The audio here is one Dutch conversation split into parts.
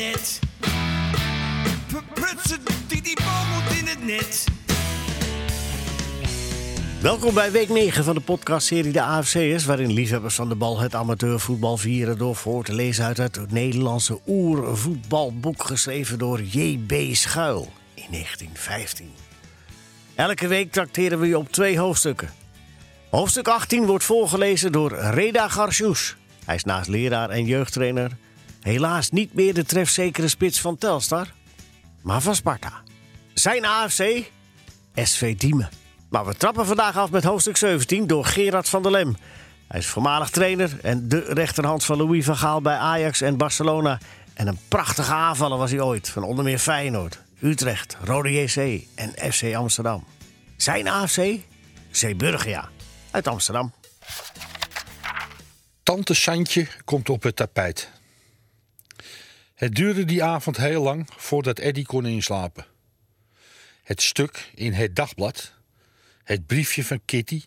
net. Die, die bal moet in het net. Welkom bij week 9 van de podcastserie De AFC'ers... waarin liefhebbers van de bal het amateurvoetbal vieren... door voor te lezen uit het Nederlandse oervoetbalboek... geschreven door J.B. Schuil in 1915. Elke week trakteren we je op twee hoofdstukken. Hoofdstuk 18 wordt voorgelezen door Reda Garcious. Hij is naast leraar en jeugdtrainer... helaas niet meer de trefzekere spits van Telstar... maar van Sparta. Zijn AFC? SV Diemen. Maar we trappen vandaag af met hoofdstuk 17 door Gerard van der Lem. Hij is voormalig trainer en de rechterhand van Louis van Gaal bij Ajax en Barcelona. En een prachtige aanvaller was hij ooit, van onder meer Feyenoord, Utrecht, Rode JC en FC Amsterdam. Zijn AFC? Zeeburgia, uit Amsterdam. Tante Santje komt op het tapijt. Het duurde die avond heel lang voordat Eddy kon inslapen. Het stuk in het dagblad, het briefje van Kitty,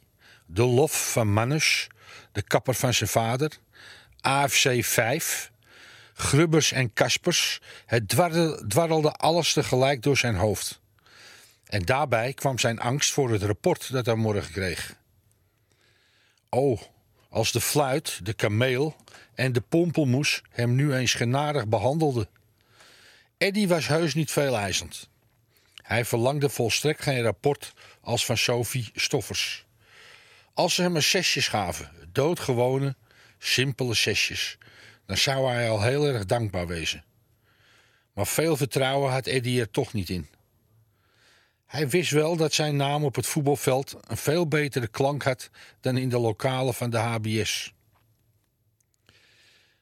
de lof van Manus, de kapper van zijn vader, AFC 5, Grubbers en Kaspers, het dwarrelde alles tegelijk door zijn hoofd. En daarbij kwam zijn angst voor het rapport dat hij morgen kreeg. Oh, als de fluit, de kameel en de pompelmoes hem nu eens genadig behandelden. Eddy was heus niet veel eisend. Hij verlangde volstrekt geen rapport als van Sophie Stoffers. Als ze hem een zesjes gaven, doodgewone, simpele zesjes, dan zou hij al heel erg dankbaar wezen. Maar veel vertrouwen had Eddy er toch niet in. Hij wist wel dat zijn naam op het voetbalveld een veel betere klank had dan in de lokalen van de HBS.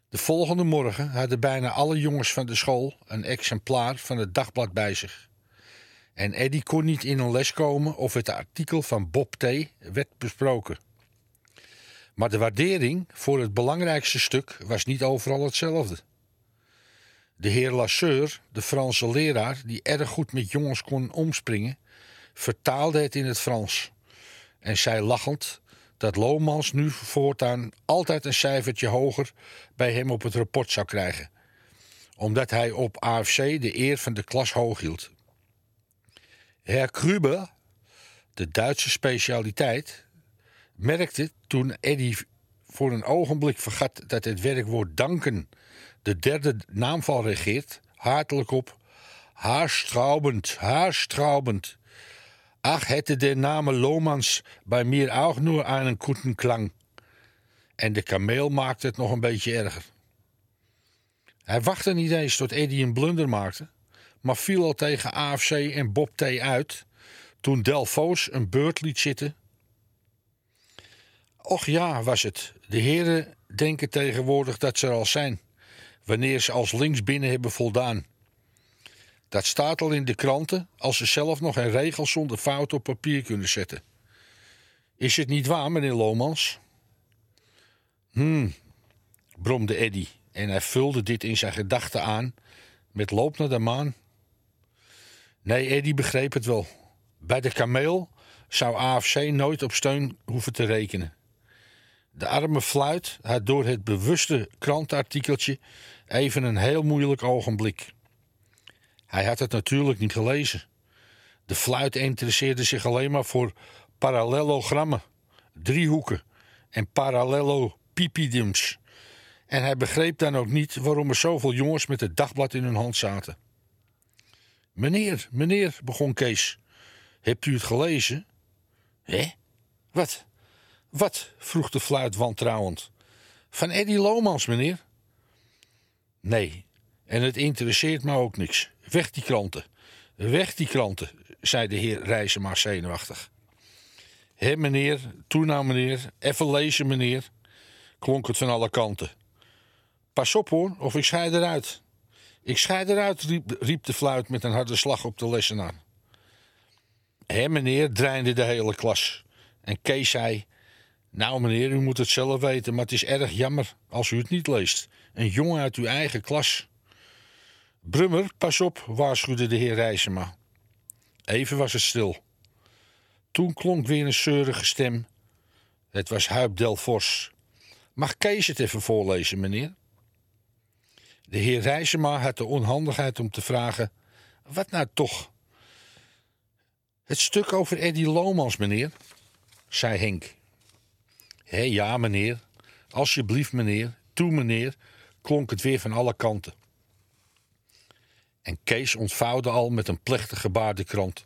De volgende morgen hadden bijna alle jongens van de school een exemplaar van het dagblad bij zich. En Eddy kon niet in een les komen of het artikel van Bob T. werd besproken. Maar de waardering voor het belangrijkste stuk was niet overal hetzelfde. De heer Lasseur, de Franse leraar die erg goed met jongens kon omspringen, vertaalde het in het Frans en zei lachend dat Lomans nu voortaan altijd een cijfertje hoger bij hem op het rapport zou krijgen, omdat hij op AFC de eer van de klas hoog hield. Herr Krüber, de Duitse specialiteit, merkte toen Eddy voor een ogenblik vergat dat het werkwoord danken de derde naamval regeert, hartelijk op. Haarstraubend, haarstraubend. Ach, hätte der Name Lohmans bij mir auch nur einen guten Klang. En de kameel maakte het nog een beetje erger. Hij wachtte niet eens tot Eddy een blunder maakte, maar viel al tegen AFC en Bob T. uit toen Delfoos een beurt liet zitten. Och ja, was het. De heren denken tegenwoordig dat ze er al zijn, wanneer ze als linksbinnen hebben voldaan. Dat staat al in de kranten als ze zelf nog een regel zonder fout op papier kunnen zetten. Is het niet waar, meneer Lomans? Hmm, bromde Eddy en hij vulde dit in zijn gedachten aan met loop naar de maan. Nee, Eddy begreep het wel. Bij de kameel zou AFC nooit op steun hoeven te rekenen. De arme fluit had door het bewuste krantenartikeltje even een heel moeilijk ogenblik. Hij had het natuurlijk niet gelezen. De fluit interesseerde zich alleen maar voor parallelogrammen, driehoeken en parallelopipediums. En hij begreep dan ook niet waarom er zoveel jongens met het dagblad in hun hand zaten. Meneer, meneer, begon Kees. Hebt u het gelezen? Hé? Wat? Wat? vroeg de fluit wantrouwend. Van Eddy Lomans, meneer. Nee, en het interesseert me ook niks. Weg die kranten. Weg die kranten, zei de heer Rijzema zenuwachtig. Hé meneer, toe nou meneer, even lezen meneer, klonk het van alle kanten. Pas op hoor, of ik scheid eruit. Ik scheid eruit, riep, riep de fluit met een harde slag op de lessenaar. Hé meneer, dreinde de hele klas. En Kees zei... Nou meneer, u moet het zelf weten, maar het is erg jammer als u het niet leest. Een jongen uit uw eigen klas. Brummer, pas op, waarschuwde de heer Rijsema. Even was het stil. Toen klonk weer een zeurige stem. Het was Huip Delfors. Mag Kees het even voorlezen, meneer? De heer Rijsema had de onhandigheid om te vragen: Wat nou toch? Het stuk over Eddie Lomans, meneer, zei Henk. Hé, ja, meneer. Alsjeblieft, meneer. Toe, meneer, klonk het weer van alle kanten. En Kees ontvouwde al met een plechtig gebaar de krant.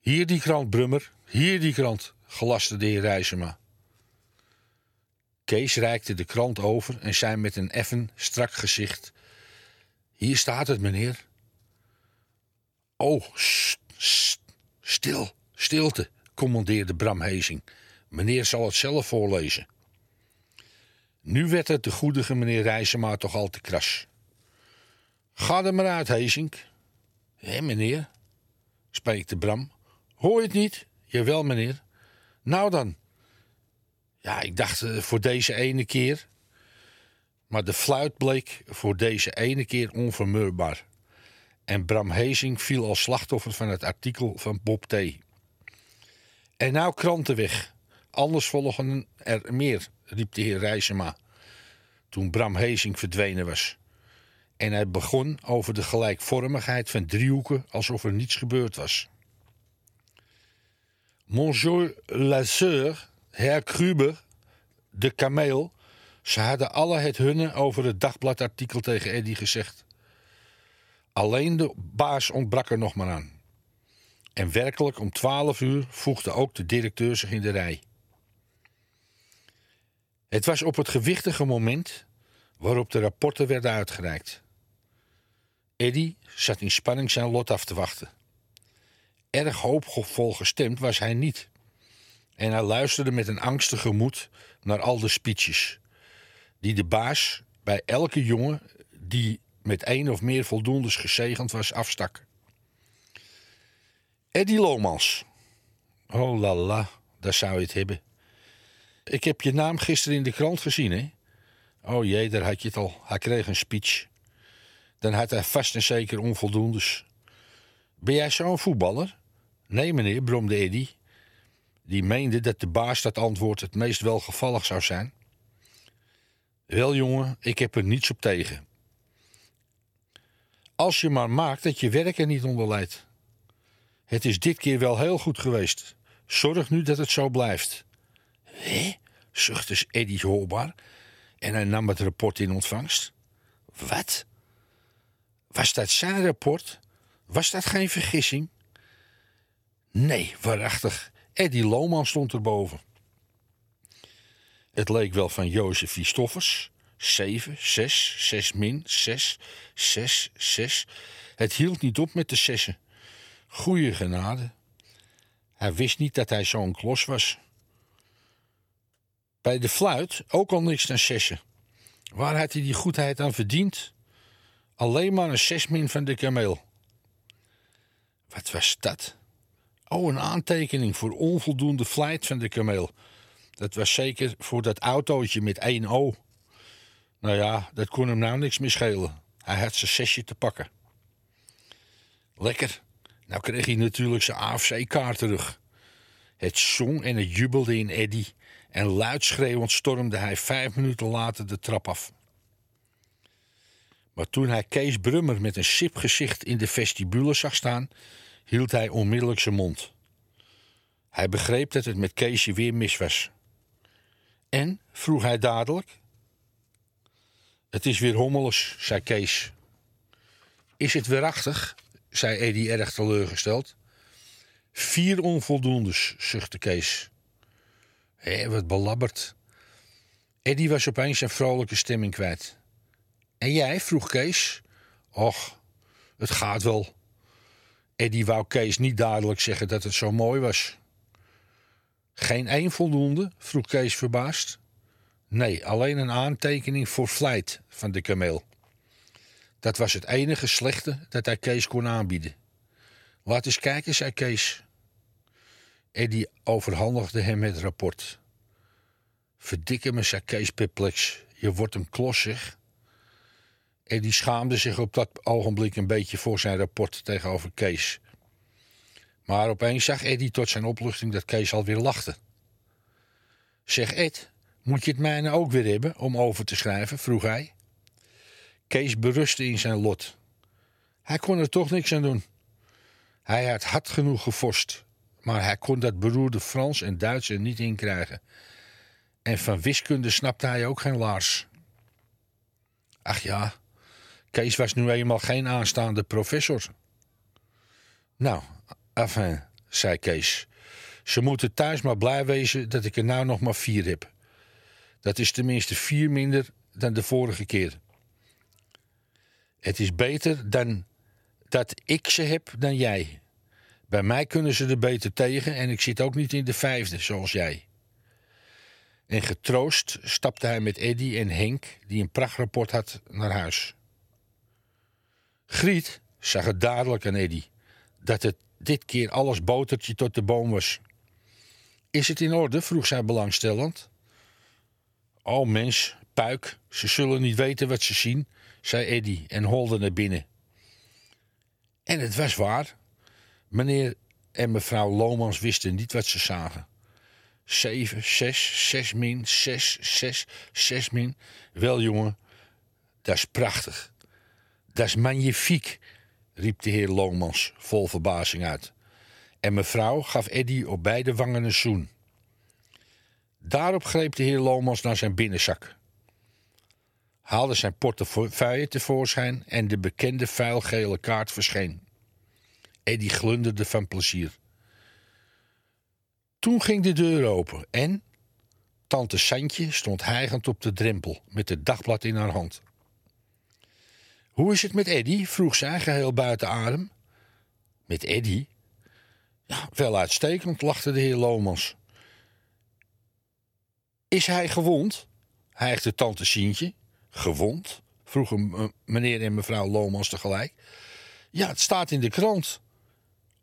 Hier die krant, Brummer, hier die krant, gelaste de heer Rijsema. Kees reikte de krant over en zei met een effen, strak gezicht: Hier staat het, meneer. Oh, st, st, stil, stilte, commandeerde Bram Hezing. Meneer zal het zelf voorlezen. Nu werd het de goedige meneer Rijsema toch al te kras. Ga er maar uit, Hezink. Hé, meneer, spreekte Bram. Hoor je het niet? Jawel, meneer. Nou dan. Ja, ik dacht eh, voor deze ene keer. Maar de fluit bleek voor deze ene keer onvermurbaar. En Bram Hezing viel als slachtoffer van het artikel van Bob T. En nou kranten weg. Anders volgen er meer, riep de heer Rijsema. Toen Bram Hezing verdwenen was. En hij begon over de gelijkvormigheid van driehoeken alsof er niets gebeurd was. Monsieur Lasseur, Herr Kruber, de kameel, ze hadden alle het hunne over het dagbladartikel tegen Eddy gezegd. Alleen de baas ontbrak er nog maar aan. En werkelijk om twaalf uur voegde ook de directeur zich in de rij. Het was op het gewichtige moment waarop de rapporten werden uitgereikt. Eddy zat in spanning zijn lot af te wachten. Erg hoopvol gestemd was hij niet. En hij luisterde met een angstig gemoed naar al de speeches. Die de baas bij elke jongen die met één of meer voldoendes gezegend was afstak. Eddie Lomans. Oh la la, daar zou je het hebben. Ik heb je naam gisteren in de krant gezien, hè? Oh jee, daar had je het al. Hij kreeg een speech. Dan had hij vast en zeker onvoldoendes. Ben jij zo'n voetballer? Nee, meneer, bromde Eddy. Die meende dat de baas dat antwoord het meest welgevallig zou zijn. Wel, jongen, ik heb er niets op tegen. Als je maar maakt dat je werk er niet onder leidt. Het is dit keer wel heel goed geweest. Zorg nu dat het zo blijft. Hé? zuchtte Eddy hoorbaar en hij nam het rapport in ontvangst. Wat? Was dat zijn rapport? Was dat geen vergissing? Nee, waarachtig. Eddie Lohman stond erboven. Het leek wel van Jozef Stoffers. Zeven, zes, zes min, zes, zes, zes. Het hield niet op met de zessen. Goeie genade. Hij wist niet dat hij zo'n klos was. Bij de fluit ook al niks dan zessen. Waar had hij die goedheid aan verdiend? Alleen maar een zesmin van de kameel. Wat was dat? Oh, een aantekening voor onvoldoende flight van de kameel. Dat was zeker voor dat autootje met één O. Nou ja, dat kon hem nou niks meer schelen. Hij had zijn zesje te pakken. Lekker. Nou kreeg hij natuurlijk zijn AFC-kaart terug. Het zong en het jubelde in Eddy. En luidschreeuwend stormde hij vijf minuten later de trap af. Maar toen hij Kees Brummer met een sip gezicht in de vestibule zag staan, hield hij onmiddellijk zijn mond. Hij begreep dat het met Keesje weer mis was. En? vroeg hij dadelijk. Het is weer hommeles, zei Kees. Is het weerachtig? zei Eddy erg teleurgesteld. Vier onvoldoendes, zuchtte Kees. Hé, wat belabberd. Eddy was opeens zijn vrolijke stemming kwijt. En jij? vroeg Kees. Och, het gaat wel. Eddie wou Kees niet duidelijk zeggen dat het zo mooi was. Geen één voldoende? vroeg Kees verbaasd. Nee, alleen een aantekening voor vlijt van de kameel. Dat was het enige slechte dat hij Kees kon aanbieden. Laat eens kijken, zei Kees. Eddie overhandigde hem het rapport. Verdikke me, zei Kees perplex. Je wordt een klos, zeg. Eddie schaamde zich op dat ogenblik een beetje voor zijn rapport tegenover Kees. Maar opeens zag Eddie tot zijn opluchting dat Kees alweer lachte. Zeg Ed, moet je het mijne ook weer hebben om over te schrijven? vroeg hij. Kees berustte in zijn lot. Hij kon er toch niks aan doen. Hij had hard genoeg gevorst, maar hij kon dat beroerde Frans en Duits er niet in krijgen. En van wiskunde snapte hij ook geen laars. Ach ja, Kees was nu eenmaal geen aanstaande professor. Nou, enfin, zei Kees. Ze moeten thuis maar blij wezen dat ik er nou nog maar vier heb. Dat is tenminste vier minder dan de vorige keer. Het is beter dan dat ik ze heb dan jij. Bij mij kunnen ze er beter tegen en ik zit ook niet in de vijfde zoals jij. En getroost stapte hij met Eddy en Henk, die een prachtrapport had, naar huis. Griet zag het dadelijk aan Eddy dat het dit keer alles botertje tot de boom was. Is het in orde? vroeg zij belangstellend. O mens, puik, ze zullen niet weten wat ze zien, zei Eddy en holde naar binnen. En het was waar. Meneer en mevrouw Lomans wisten niet wat ze zagen. Zeven, zes, zes min, zes, zes, zes min. Wel jongen, dat is prachtig. Dat is magnifiek, riep de heer Lomans vol verbazing uit. En mevrouw gaf Eddy op beide wangen een zoen. Daarop greep de heer Lomans naar zijn binnenzak. Haalde zijn portefeuille tevoorschijn en de bekende vuilgele kaart verscheen. Eddy glunderde van plezier. Toen ging de deur open en... Tante Santje stond hijgend op de drempel met het dagblad in haar hand. Hoe is het met Eddy? vroeg zij, geheel buiten adem. Met Eddy? Ja, wel uitstekend, lachte de heer Lomans. Is hij gewond? hijgde tante Sientje. Gewond? vroegen meneer en mevrouw Lomans tegelijk. Ja, het staat in de krant.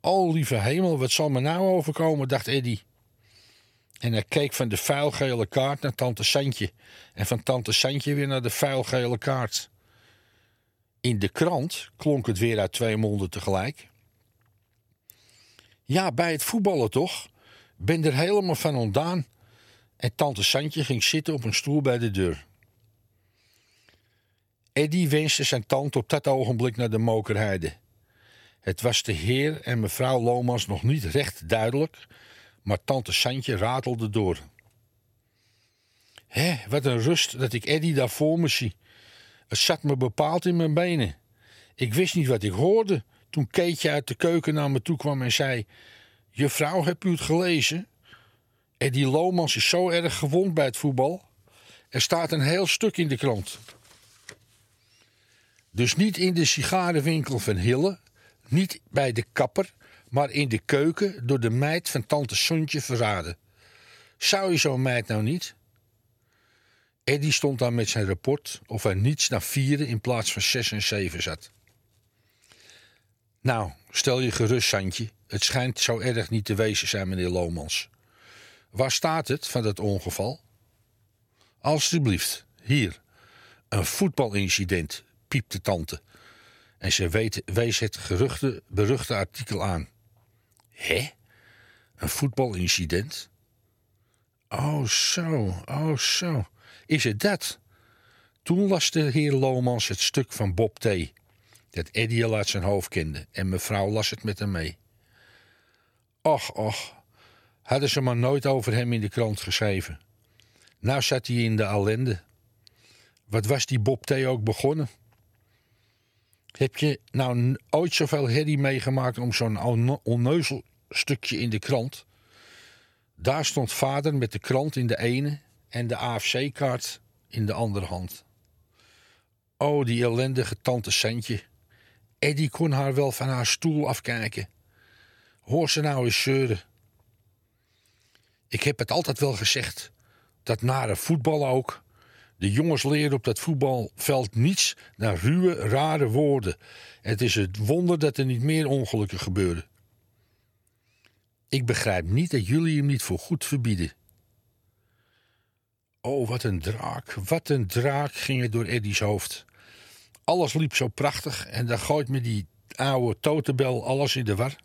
O, lieve hemel, wat zal me nou overkomen, dacht Eddy. En hij keek van de vuilgele kaart naar tante Santje. En van tante Santje weer naar de vuilgele kaart. In de krant klonk het weer uit twee monden tegelijk. Ja, bij het voetballen toch? Ben er helemaal van ontdaan. En tante Santje ging zitten op een stoel bij de deur. Eddy wenste zijn tante op dat ogenblik naar de mokerheide. Het was de heer en mevrouw Lomans nog niet recht duidelijk, maar tante Santje ratelde door. Hé, wat een rust dat ik Eddy daar voor me zie. Het zat me bepaald in mijn benen. Ik wist niet wat ik hoorde toen Keetje uit de keuken naar me toe kwam en zei... Juffrouw, heb u het gelezen? Eddie Lomans is zo erg gewond bij het voetbal. Er staat een heel stuk in de krant. Dus niet in de sigarenwinkel van Hille, niet bij de kapper, maar in de keuken door de meid van tante Sontje verraden. Zou je zo'n meid nou niet? Eddie stond dan met zijn rapport of er niets naar vieren in plaats van zes en zeven zat. Nou, stel je gerust, Santje. Het schijnt zo erg niet te wezen, zei meneer Lomans. Waar staat het van dat ongeval? Alsjeblieft, hier. Een voetbalincident, piepte tante. En ze weet, wees het geruchte, beruchte artikel aan. Hé? Een voetbalincident? Oh, zo, oh, zo. Is het dat? Toen las de heer Lomans het stuk van Bob T. Dat Eddie al uit zijn hoofd kende en mevrouw las het met hem mee. Och, och, hadden ze maar nooit over hem in de krant geschreven. Nou zat hij in de ellende. Wat was die Bob T ook begonnen? Heb je nou ooit zoveel herrie meegemaakt om zo'n onneuzel stukje in de krant? Daar stond vader met de krant in de ene en de AFC-kaart in de andere hand. Oh, die ellendige tante Sentje. Eddie kon haar wel van haar stoel afkijken. Hoor ze nou eens zeuren. Ik heb het altijd wel gezegd. Dat nare voetbal ook. De jongens leren op dat voetbalveld niets dan ruwe, rare woorden. Het is het wonder dat er niet meer ongelukken gebeuren. Ik begrijp niet dat jullie hem niet voor goed verbieden. Oh, wat een draak, wat een draak ging er door Eddie's hoofd. Alles liep zo prachtig en dan gooit me die oude totenbel alles in de war.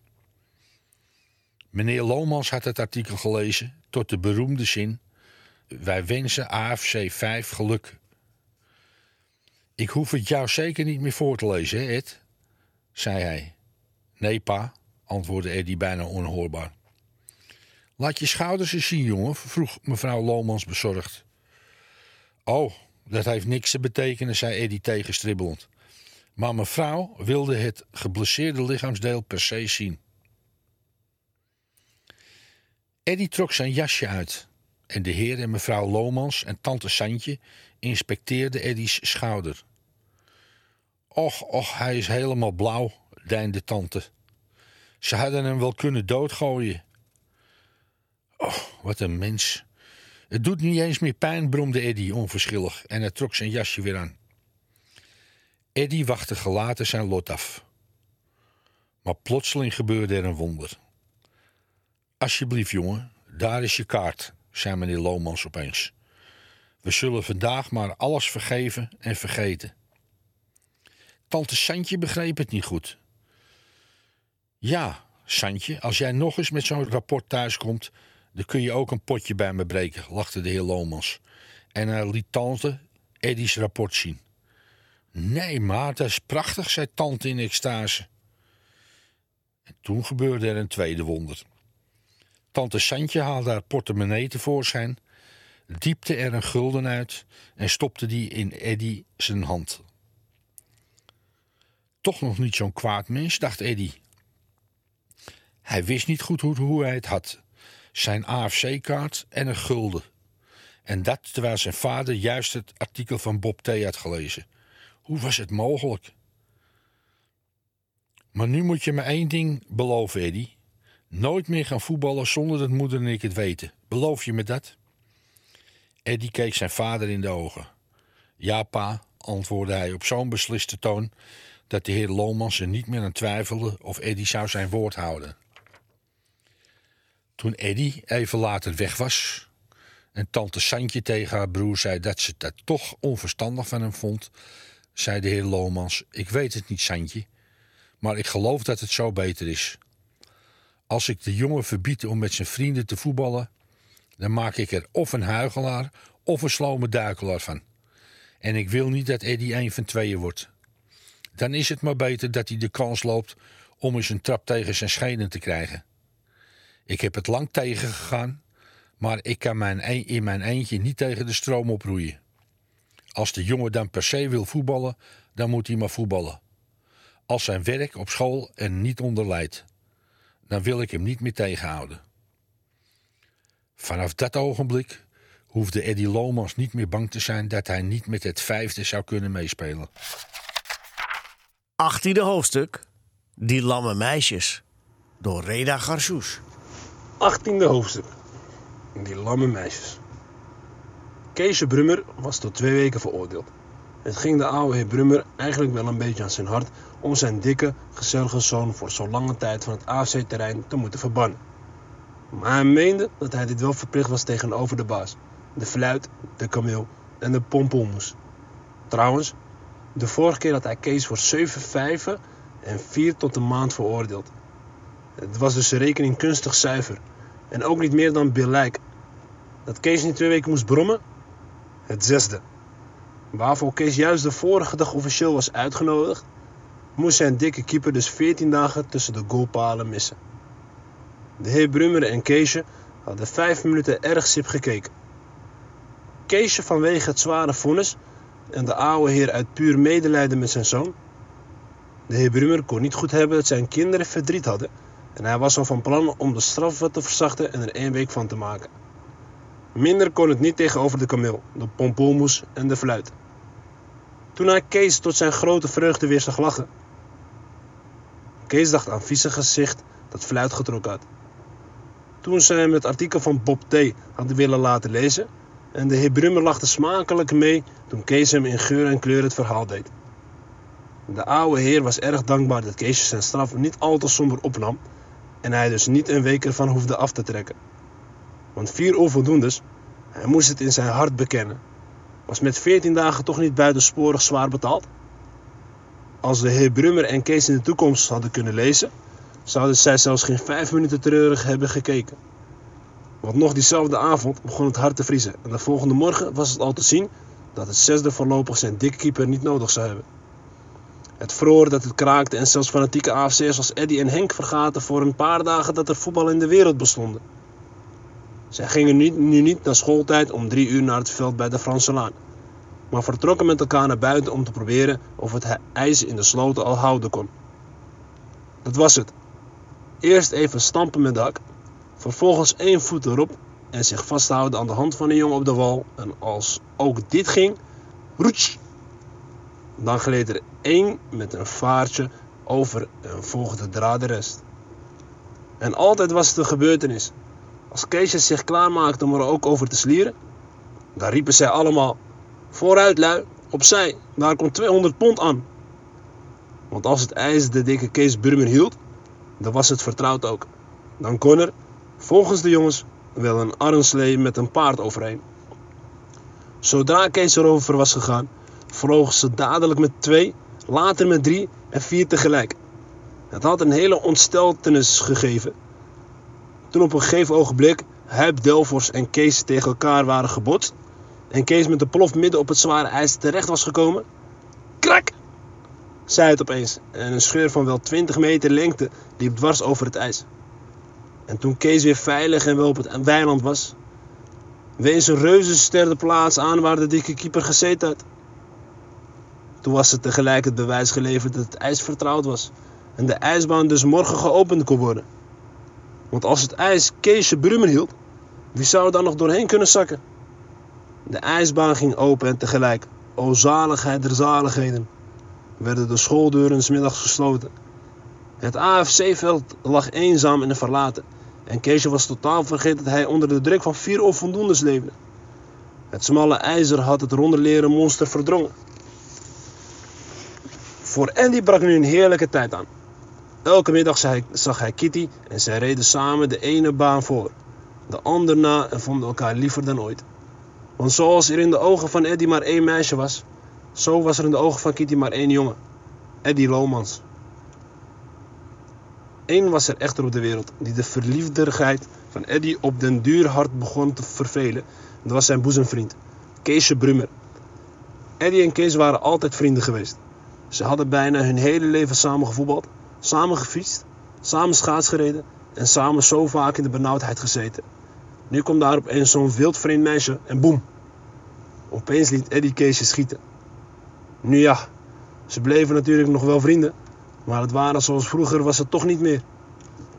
Meneer Lomans had het artikel gelezen tot de beroemde zin... Wij wensen AFC 5 geluk. Ik hoef het jou zeker niet meer voor te lezen, hè, Ed? zei hij. Nee, pa, antwoordde Eddie bijna onhoorbaar. Laat je schouders eens zien, jongen, vroeg mevrouw Lomans bezorgd. Oh, dat heeft niks te betekenen, zei Eddie tegenstribbelend. Maar mevrouw wilde het geblesseerde lichaamsdeel per se zien. Eddie trok zijn jasje uit en de heer en mevrouw Lomans en tante Santje inspecteerden Eddie's schouder. Och, och, hij is helemaal blauw, deinde tante. Ze hadden hem wel kunnen doodgooien. Oh, wat een mens. Het doet niet eens meer pijn, bromde Eddie onverschillig en hij trok zijn jasje weer aan. Eddie wachtte gelaten zijn lot af. Maar plotseling gebeurde er een wonder. Alsjeblieft, jongen, daar is je kaart, zei meneer Lomans opeens. We zullen vandaag maar alles vergeven en vergeten. Tante Santje begreep het niet goed. Ja, Santje, als jij nog eens met zo'n rapport thuiskomt, dan kun je ook een potje bij me breken, lachte de heer Lomans. En hij liet tante Eddie's rapport zien. Nee, maar dat is prachtig, zei tante in extase. En toen gebeurde er een tweede wonder. Tante Santje haalde haar portemonnee tevoorschijn, diepte er een gulden uit en stopte die in Eddie zijn hand. Toch nog niet zo'n kwaad mens, dacht Eddie. Hij wist niet goed hoe hij het had. Zijn AFC-kaart en een gulden. En dat terwijl zijn vader juist het artikel van Bob T. had gelezen. Hoe was het mogelijk? Maar nu moet je me één ding beloven, Eddie. Nooit meer gaan voetballen zonder dat moeder en ik het weten. Beloof je me dat? Eddie keek zijn vader in de ogen. Ja, pa, antwoordde hij op zo'n besliste toon dat de heer Lomans er niet meer aan twijfelde of Eddie zou zijn woord houden. Toen Eddie even later weg was en tante Santje tegen haar broer zei dat ze dat toch onverstandig van hem vond, zei de heer Lomans: Ik weet het niet, Santje, maar ik geloof dat het zo beter is. Als ik de jongen verbied om met zijn vrienden te voetballen, dan maak ik er of een huigelaar of een slome duikelaar van. En ik wil niet dat Eddie een van tweeën wordt. Dan is het maar beter dat hij de kans loopt om eens een trap tegen zijn schenen te krijgen. Ik heb het lang tegengegaan, maar ik kan mijn in mijn eentje niet tegen de stroom oproeien. Als de jongen dan per se wil voetballen, dan moet hij maar voetballen. Als zijn werk op school er niet onder leidt, dan wil ik hem niet meer tegenhouden. Vanaf dat ogenblik hoefde Eddie Lomans niet meer bang te zijn dat hij niet met het vijfde zou kunnen meespelen. 18e hoofdstuk. Die lamme meisjes. Door Reda Garsous. 18e hoofdstuk. Die lamme meisjes. Keesje Brummer was tot twee weken veroordeeld. Het ging de oude heer Brummer eigenlijk wel een beetje aan zijn hart om zijn dikke, gezellige zoon voor zo'n lange tijd van het AFC-terrein te moeten verbannen. Maar hij meende dat hij dit wel verplicht was tegenover de baas. De fluit, de kameel en de pompelmoes. Trouwens, de vorige keer had hij Kees voor 7 vijven en 4 tot een maand veroordeeld. Het was dus rekening kunstig zuiver. En ook niet meer dan billijk. Dat Kees niet twee weken moest brommen? Het zesde. Waarvoor Kees juist de vorige dag officieel was uitgenodigd, moest zijn dikke keeper dus 14 dagen tussen de goalpalen missen. De heer Brummer en Keesje hadden vijf minuten erg sip gekeken. Keesje vanwege het zware vonnis en de oude heer uit puur medelijden met zijn zoon. De heer Brummer kon niet goed hebben dat zijn kinderen verdriet hadden en hij was al van plan om de straf wat te verzachten en er één week van te maken. Minder kon het niet tegenover de kameel, de pompoenmoes en de fluit. Toen hij Kees tot zijn grote vreugde weer zag lachen. Kees dacht aan vieze gezicht dat fluit getrokken had. Toen ze hem het artikel van Bob T. hadden willen laten lezen en de heer Brummer lachte smakelijk mee toen Kees hem in geur en kleur het verhaal deed. De oude heer was erg dankbaar dat Kees zijn straf niet al te somber opnam en hij dus niet een week ervan hoefde af te trekken. Want vier onvoldoendes, hij moest het in zijn hart bekennen, was met veertien dagen toch niet buitensporig zwaar betaald? Als de heer Brummer en Kees in de toekomst hadden kunnen lezen, zouden zij zelfs geen vijf minuten treurig hebben gekeken. Want nog diezelfde avond begon het hard te vriezen en de volgende morgen was het al te zien dat het zesde voorlopig zijn dikke keeper niet nodig zou hebben. Het vroor dat het kraakte en zelfs fanatieke AFC'ers als Eddy en Henk vergaten voor een paar dagen dat er voetbal in de wereld bestonden. Zij gingen niet, nu niet na schooltijd om drie uur naar het veld bij de Franse Laan, maar vertrokken met elkaar naar buiten om te proberen of het he- ijs in de sloten al houden kon. Dat was het. Eerst even stampen met dak, vervolgens één voet erop en zich vasthouden aan de hand van een jongen op de wal. En als ook dit ging, roets, dan gleed er één met een vaartje over en volgde dra de rest. En altijd was het een gebeurtenis. Als Keesje zich klaarmaakte om er ook over te slieren, dan riepen zij allemaal: Vooruit, lui, opzij, daar komt 200 pond aan. Want als het ijs de dikke Kees Burmer hield, dan was het vertrouwd ook. Dan kon er, volgens de jongens, wel een armslee met een paard overheen. Zodra Kees erover was gegaan, vlogen ze dadelijk met twee, later met drie en vier tegelijk. Het had een hele ontsteltenis gegeven. Toen op een gegeven ogenblik Huip Delvors en Kees tegen elkaar waren gebotst en Kees met de plof midden op het zware ijs terecht was gekomen, krak, zei het opeens en een scheur van wel 20 meter lengte liep dwars over het ijs. En toen Kees weer veilig en wel op het weiland was, wees een reuzenster de plaats aan waar de dikke keeper gezeten had. Toen was er tegelijk het bewijs geleverd dat het ijs vertrouwd was en de ijsbaan dus morgen geopend kon worden. Want als het ijs Keesje Brummer hield, wie zou er dan nog doorheen kunnen zakken? De ijsbaan ging open en tegelijk, o zaligheid der zaligheden, werden de schooldeuren 's middags gesloten. Het AFC-veld lag eenzaam en verlaten en Keesje was totaal vergeten dat hij onder de druk van vier onvoldoendes leefde. Het smalle ijzer had het ronde leren monster verdrongen. Voor Andy brak nu een heerlijke tijd aan. Elke middag zag hij, Kitty en zij reden samen de ene baan voor, de ander na en vonden elkaar liever dan ooit. Want zoals er in de ogen van Eddie maar één meisje was, zo was er in de ogen van Kitty maar één jongen. Eddie Lomans. Eén was er echter op de wereld die de verliefderigheid van Eddie op den duur hard begon te vervelen. Dat was zijn boezemvriend, Keesje Brummer. Eddie en Kees waren altijd vrienden geweest. Ze hadden bijna hun hele leven samen gevoetbald, samen gefietst, samen schaatsgereden en samen zo vaak in de benauwdheid gezeten. Nu kwam daar opeens zo'n wild vreemd meisje en boem. Opeens liet Eddie Keesje schieten. Nu ja, ze bleven natuurlijk nog wel vrienden, maar het waren zoals vroeger was het toch niet meer.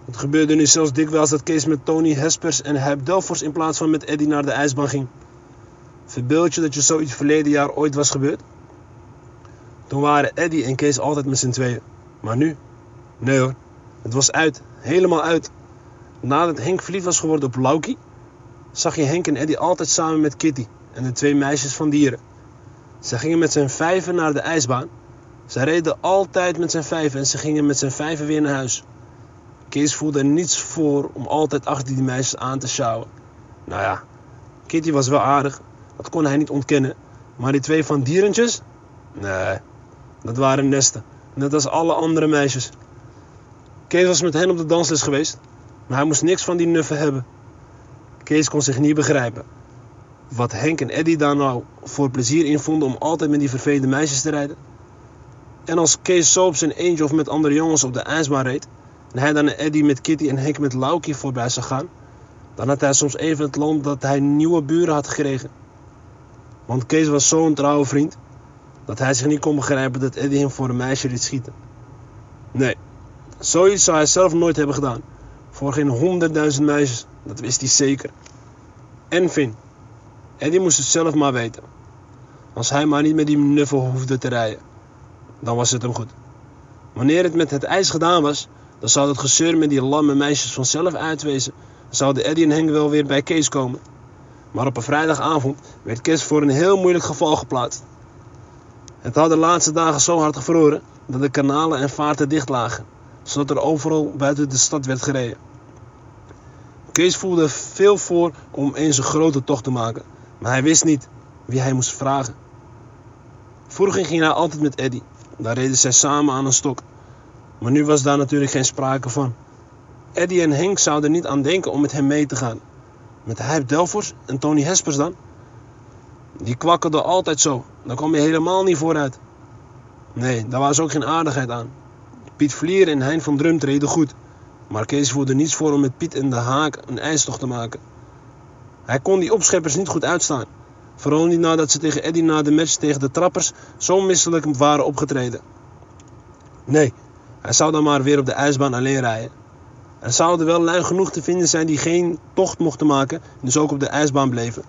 Het gebeurde nu zelfs dikwijls dat Kees met Tony Hespers en Huip Delfors in plaats van met Eddie naar de ijsbaan ging. Verbeeld je dat je zoiets verleden jaar ooit was gebeurd? Toen waren Eddie en Kees altijd met z'n tweeën. Maar nu? Nee hoor, het was uit, helemaal uit. Nadat Henk verliefd was geworden op Laukie, zag je Henk en Eddie altijd samen met Kitty en de twee meisjes van dieren. Ze gingen met z'n vijven naar de ijsbaan. Ze reden altijd met z'n vijven en ze gingen met z'n vijven weer naar huis. Kees voelde er niets voor om altijd achter die meisjes aan te sjouwen. Nou ja, Kitty was wel aardig, dat kon hij niet ontkennen. Maar die twee van dierentjes? Nee, dat waren nesten. Net als alle andere meisjes. Kees was met hen op de dansles geweest, maar hij moest niks van die nuffen hebben. Kees kon zich niet begrijpen. Wat Henk en Eddie daar nou voor plezier in vonden om altijd met die vervelende meisjes te rijden. En als Kees zo op zijn eentje of met andere jongens op de ijsbaan reed, en hij dan Eddie met Kitty en Henk met Laukie voorbij zag gaan, dan had hij soms even het land dat hij nieuwe buren had gekregen. Want Kees was zo'n trouwe vriend, dat hij zich niet kon begrijpen dat Eddie hem voor een meisje liet schieten. Nee, zoiets zou hij zelf nooit hebben gedaan. Voor geen honderdduizend meisjes, dat wist hij zeker. En Finn, Eddie moest het zelf maar weten. Als hij maar niet met die nuffel hoefde te rijden, dan was het hem goed. Wanneer het met het ijs gedaan was, dan zou het gezeur met die lamme meisjes vanzelf uitwezen. Dan zouden Eddie en Henk wel weer bij Kees komen. Maar op een vrijdagavond werd Kees voor een heel moeilijk geval geplaatst. Het had de laatste dagen zo hard gevroren dat de kanalen en vaarten dicht lagen, zodat er overal buiten de stad werd gereden. Kees voelde veel voor om eens een grote tocht te maken, maar hij wist niet wie hij moest vragen. Vroeger ging hij altijd met Eddie, daar reden zij samen aan een stok. Maar nu was daar natuurlijk geen sprake van. Eddie en Henk zouden niet aan denken om met hem mee te gaan. Met Hype Delfors en Tony Hespers dan? Die kwakkelde altijd zo. Daar kwam je helemaal niet vooruit. Nee, daar was ook geen aardigheid aan. Piet Vlier en Hein van Drum treden goed. Maar Kees voelde niets voor om met Piet en de Haak een ijstocht te maken. Hij kon die opscheppers niet goed uitstaan. Vooral niet nadat ze tegen Eddy na de match tegen de trappers zo misselijk waren opgetreden. Nee, hij zou dan maar weer op de ijsbaan alleen rijden. Er zouden wel lui genoeg te vinden zijn die geen tocht mochten maken en dus ook op de ijsbaan bleven.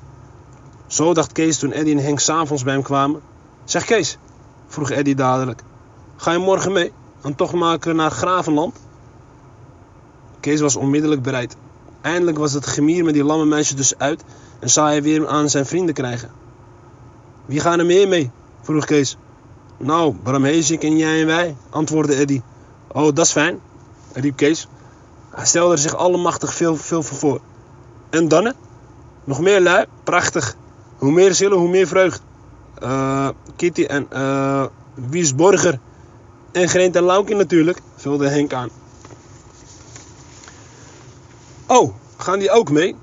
Zo dacht Kees toen Eddy en Henk s'avonds bij hem kwamen. Zeg Kees, vroeg Eddy dadelijk, ga je morgen mee? Een tocht maken naar Gravenland? Kees was onmiddellijk bereid. Eindelijk was het gemier met die lamme meisje dus uit en zou hij weer aan zijn vrienden krijgen. Wie gaan er meer mee? vroeg Kees. Nou, Bram Heesink en jij en wij, antwoordde Eddy. Oh, dat is fijn, riep Kees. Hij stelde er zich allemachtig veel, veel voor. En dan? Nog meer lui? Prachtig. Hoe meer zullen, hoe meer vreugd. Eh, Kitty en eh Wies Borger. En Greent en Laukie natuurlijk, vulde Henk aan. Oh, gaan die ook mee?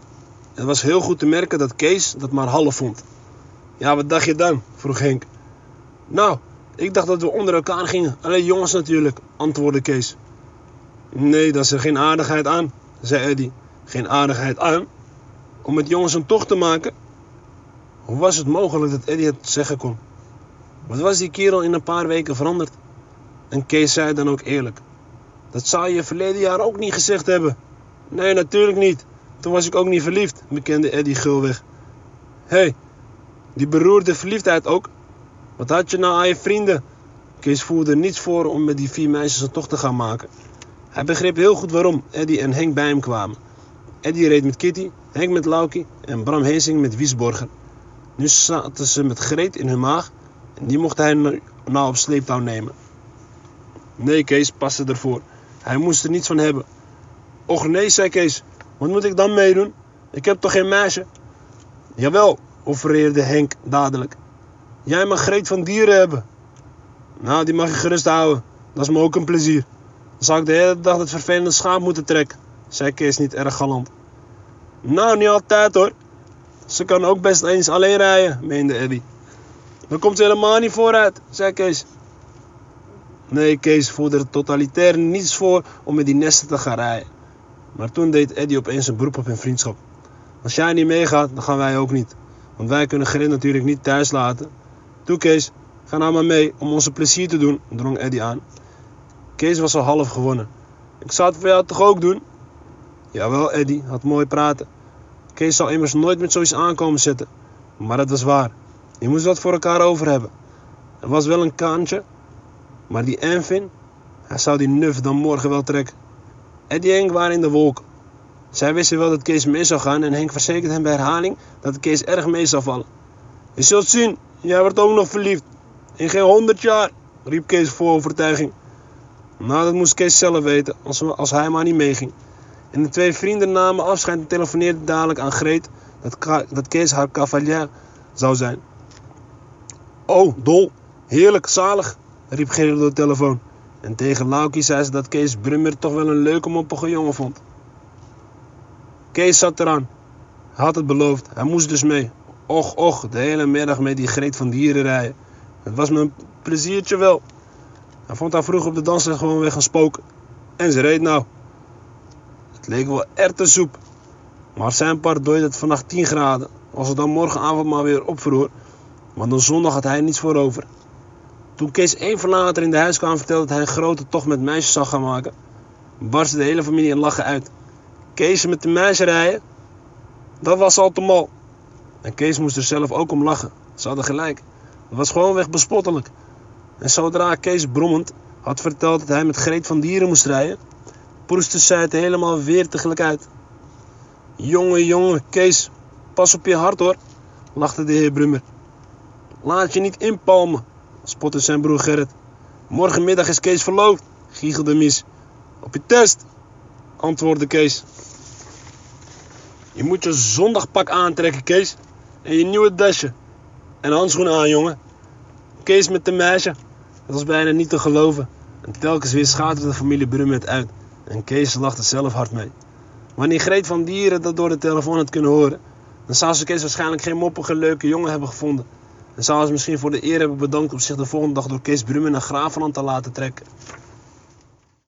Het was heel goed te merken dat Kees dat maar half vond. Ja, wat dacht je dan? vroeg Henk. Nou, ik dacht dat we onder elkaar gingen. Alleen jongens natuurlijk, antwoordde Kees. Nee, dat is er geen aardigheid aan, zei Eddy. Geen aardigheid aan? Om met jongens een tocht te maken? Hoe was het mogelijk dat Eddy het zeggen kon? Wat was die kerel in een paar weken veranderd? En Kees zei dan ook eerlijk. Dat zou je verleden jaar ook niet gezegd hebben. Nee, natuurlijk niet. Toen was ik ook niet verliefd, bekende Eddy gulweg. Hé, hey, die beroerde verliefdheid ook. Wat had je nou aan je vrienden? Kees voelde niets voor om met die vier meisjes een tocht te gaan maken. Hij begreep heel goed waarom Eddy en Henk bij hem kwamen. Eddy reed met Kitty, Henk met Laukie en Bram Heesing met Wiesborger. Nu zaten ze met Greet in hun maag en die mocht hij nou op sleeptouw nemen. Nee, Kees paste ervoor. Hij moest er niets van hebben. Och nee, zei Kees. Wat moet ik dan meedoen? Ik heb toch geen meisje? Jawel, offereerde Henk dadelijk. Jij mag Greet van dieren hebben. Nou, die mag je gerust houden. Dat is me ook een plezier. Dan zou ik de hele dag het vervelende schaap moeten trekken, zei Kees niet erg galant. Nou, niet altijd hoor. Ze kan ook best eens alleen rijden, meende Eddy. Dan komt ze helemaal niet vooruit, zei Kees. Nee, Kees voelde er totalitair niets voor om met die nesten te gaan rijden. Maar toen deed Eddy opeens een beroep op hun vriendschap. Als jij niet meegaat, dan gaan wij ook niet. Want wij kunnen Grin natuurlijk niet thuis laten. Toe Kees, ga nou maar mee om onze plezier te doen, drong Eddy aan. Kees was al half gewonnen. Ik zou het voor jou toch ook doen? Jawel, Eddy, had mooi praten. Kees zou immers nooit met zoiets aankomen zitten. Maar dat was waar. Je moest wat voor elkaar over hebben. Er was wel een kaantje, maar die Enfin, hij zou die nuf dan morgen wel trekken. Eddie en Henk waren in de wolken. Zij wisten wel dat Kees mee zou gaan en Henk verzekerde hem bij herhaling dat Kees erg mee zou vallen. Je zult zien, jij wordt ook nog verliefd. In geen honderd jaar, riep Kees vol overtuiging. Nou, dat moest Kees zelf weten, als hij maar niet meeging. En de twee vrienden namen afscheid en telefoneerden dadelijk aan Greet dat, dat Kees haar cavalier zou zijn. Oh, dol, heerlijk, zalig, riep Gerrit door de telefoon. En tegen Laukie zei ze dat Kees Brummer toch wel een leuke moppige jongen vond. Kees zat eraan. Hij had het beloofd, hij moest dus mee. Och, och, de hele middag met die Greet van dieren rijden. Het was een pleziertje wel. Hij vond haar vroeg op de dansles gewoon weg gaan spoken. En ze reed nou. Het leek wel erwtensoep. Maar zijn part dooide het vannacht 10 graden. Als het dan morgenavond maar weer opvroor. Want dan zondag had hij niets voor over. Toen Kees even later in de huiskamer vertelde dat hij een grote tocht met meisjes zou gaan maken, barstte de hele familie in lachen uit. Kees met de meisjes rijden? Dat was al te mal. En Kees moest er zelf ook om lachen. Ze hadden gelijk. Het was gewoonweg bespottelijk. En zodra Kees brommend had verteld dat hij met Greet van Dieren moest rijden, proestte zij het helemaal weer uit. Jongen, jongen, Kees, pas op je hart hoor, lachte de heer Brummer. Laat je niet inpalmen, spotte zijn broer Gerrit. Morgenmiddag is Kees verloofd, giechelde Mies. Op je test, antwoordde Kees. Je moet je zondagpak aantrekken, Kees. En je nieuwe dasje. En handschoenen aan, jongen. Kees met de meisje. Dat was bijna niet te geloven. En telkens weer schaterde de familie Brummer het uit. En Kees lachte zelf hard mee. Wanneer Greet van Dieren dat door de telefoon had kunnen horen, Dan zou ze Kees waarschijnlijk geen moppige, leuke jongen hebben gevonden. En zou ze misschien voor de eer hebben bedankt om zich de volgende dag door Kees Brummer naar Gravenland te laten trekken.